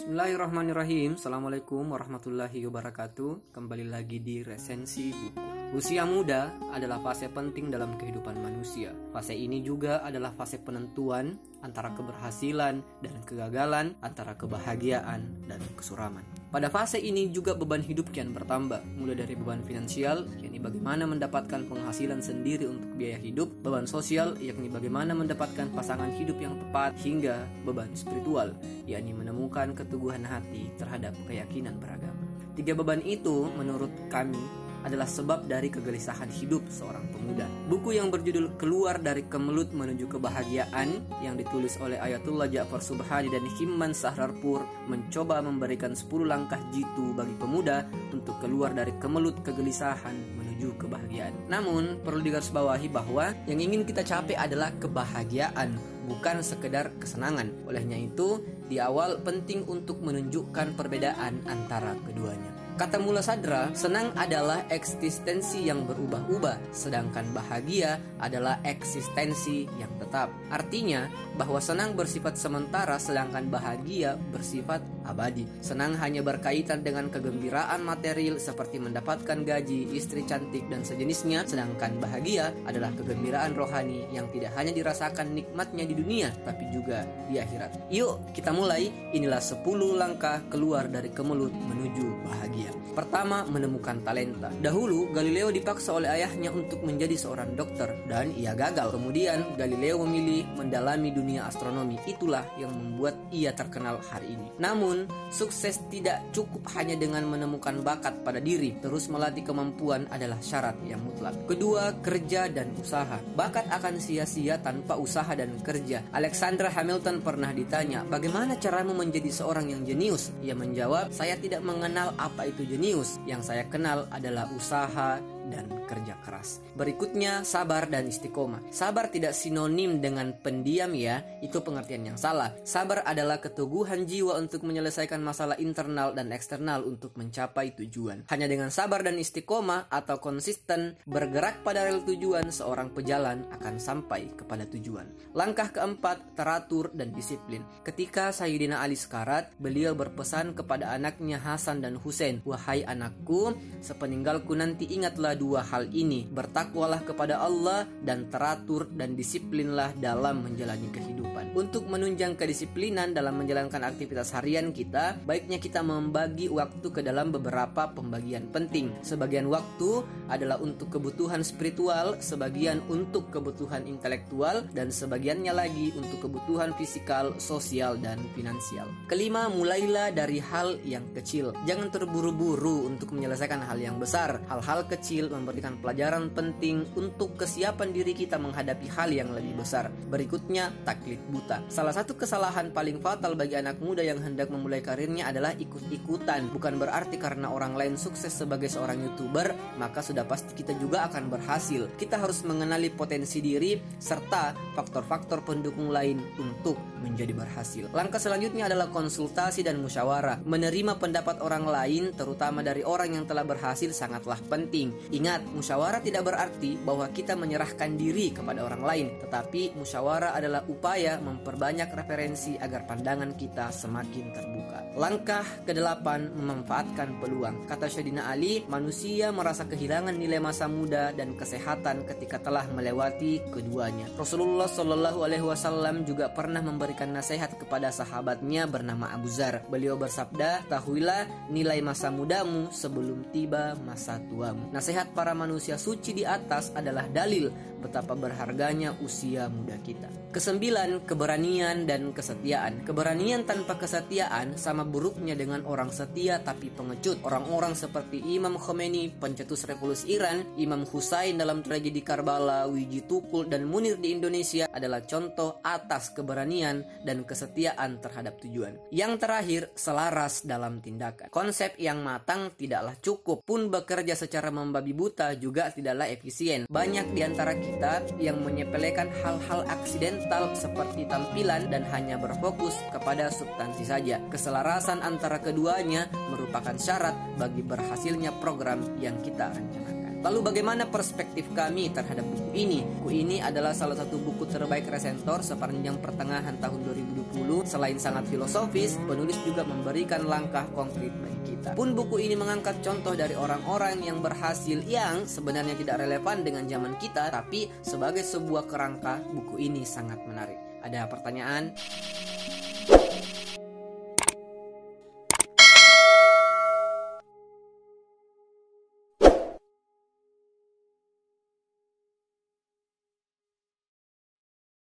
Bismillahirrahmanirrahim. Assalamualaikum warahmatullahi wabarakatuh. Kembali lagi di resensi buku. Usia muda adalah fase penting dalam kehidupan manusia. Fase ini juga adalah fase penentuan antara keberhasilan dan kegagalan Antara kebahagiaan dan kesuraman pada fase ini juga beban hidup kian bertambah, mulai dari beban finansial, yakni bagaimana mendapatkan penghasilan sendiri untuk biaya hidup, beban sosial, yakni bagaimana mendapatkan pasangan hidup yang tepat, hingga beban spiritual, yakni menemukan keteguhan hati terhadap keyakinan beragama. Tiga beban itu menurut kami adalah sebab dari kegelisahan hidup seorang pemuda. Buku yang berjudul Keluar dari Kemelut Menuju Kebahagiaan yang ditulis oleh Ayatullah Ja'far Subhani dan Himman Sahrarpur mencoba memberikan 10 langkah jitu bagi pemuda untuk keluar dari kemelut kegelisahan menuju kebahagiaan. Namun, perlu digarisbawahi bahwa yang ingin kita capai adalah kebahagiaan, bukan sekedar kesenangan. Olehnya itu, di awal penting untuk menunjukkan perbedaan antara keduanya. Kata mula sadra, senang adalah eksistensi yang berubah-ubah, sedangkan bahagia adalah eksistensi yang tetap. Artinya, bahwa senang bersifat sementara sedangkan bahagia bersifat abadi. Senang hanya berkaitan dengan kegembiraan material seperti mendapatkan gaji, istri cantik, dan sejenisnya, sedangkan bahagia adalah kegembiraan rohani yang tidak hanya dirasakan nikmatnya di dunia, tapi juga di akhirat. Yuk, kita mulai. Inilah 10 langkah keluar dari kemelut menuju bahagia. Pertama, menemukan talenta. Dahulu, Galileo dipaksa oleh ayahnya untuk menjadi seorang dokter dan ia gagal. Kemudian, Galileo memilih mendalami dunia astronomi. Itulah yang membuat ia terkenal hari ini. Namun, sukses tidak cukup hanya dengan menemukan bakat pada diri. Terus melatih kemampuan adalah syarat yang mutlak. Kedua, kerja dan usaha. Bakat akan sia-sia tanpa usaha dan kerja. Alexander Hamilton pernah ditanya, "Bagaimana caramu menjadi seorang yang jenius?" Ia menjawab, "Saya tidak mengenal apa itu jenius. Yang saya kenal adalah usaha dan kerja keras. Berikutnya, sabar dan istiqomah. Sabar tidak sinonim dengan pendiam ya, itu pengertian yang salah. Sabar adalah keteguhan jiwa untuk menyelesaikan masalah internal dan eksternal untuk mencapai tujuan. Hanya dengan sabar dan istiqomah atau konsisten bergerak pada rel tujuan, seorang pejalan akan sampai kepada tujuan. Langkah keempat, teratur dan disiplin. Ketika Sayyidina Ali sekarat, beliau berpesan kepada anaknya Hasan dan Husain, "Wahai anakku, sepeninggalku nanti ingatlah dua hal ini, bertakwalah kepada Allah dan teratur dan disiplinlah dalam menjalani kehidupan. Untuk menunjang kedisiplinan dalam menjalankan aktivitas harian kita, baiknya kita membagi waktu ke dalam beberapa pembagian penting. Sebagian waktu adalah untuk kebutuhan spiritual, sebagian untuk kebutuhan intelektual, dan sebagiannya lagi untuk kebutuhan fisikal, sosial, dan finansial. Kelima, mulailah dari hal yang kecil. Jangan terburu-buru untuk menyelesaikan hal yang besar. Hal-hal kecil memberikan pelajaran penting untuk kesiapan diri kita menghadapi hal yang lebih besar. Berikutnya, taklid buta. Salah satu kesalahan paling fatal bagi anak muda yang hendak memulai karirnya adalah ikut-ikutan. Bukan berarti karena orang lain sukses sebagai seorang YouTuber, maka sudah pasti kita juga akan berhasil. Kita harus mengenali potensi diri serta faktor-faktor pendukung lain untuk menjadi berhasil. Langkah selanjutnya adalah konsultasi dan musyawarah. Menerima pendapat orang lain, terutama dari orang yang telah berhasil, sangatlah penting. Ingat, musyawarah tidak berarti bahwa kita menyerahkan diri kepada orang lain, tetapi musyawarah adalah upaya memperbanyak referensi agar pandangan kita semakin terbuka. Langkah kedelapan memanfaatkan peluang. Kata Syedina Ali, manusia merasa kehilangan nilai masa muda dan kesehatan ketika telah melewati keduanya. Rasulullah Shallallahu Alaihi Wasallam juga pernah memberikan nasihat kepada sahabatnya bernama Abu Zar. Beliau bersabda, tahuilah nilai masa mudamu sebelum tiba masa tuamu. Nasihat para manusia suci di atas adalah dalil betapa berharganya usia muda kita. Kesembilan, keberanian dan kesetiaan. Keberanian tanpa kesetiaan sama buruknya dengan orang setia tapi pengecut. Orang-orang seperti Imam Khomeini, pencetus revolusi Iran, Imam Husain dalam tragedi Karbala, Wiji Tukul, dan Munir di Indonesia adalah contoh atas keberanian dan kesetiaan terhadap tujuan. Yang terakhir, selaras dalam tindakan. Konsep yang matang tidaklah cukup, pun bekerja secara membabi buta juga tidaklah efisien. Banyak di antara kita yang menyepelekan hal-hal aksidental seperti tampilan dan hanya berfokus kepada substansi saja. Keselarasan antara keduanya merupakan syarat bagi berhasilnya program yang kita rencanakan. Lalu bagaimana perspektif kami terhadap buku ini? Buku ini adalah salah satu buku terbaik Resentor sepanjang pertengahan tahun 2020. Selain sangat filosofis, penulis juga memberikan langkah konkret bagi kita. Pun buku ini mengangkat contoh dari orang-orang yang berhasil yang sebenarnya tidak relevan dengan zaman kita, tapi sebagai sebuah kerangka, buku ini sangat menarik. Ada pertanyaan?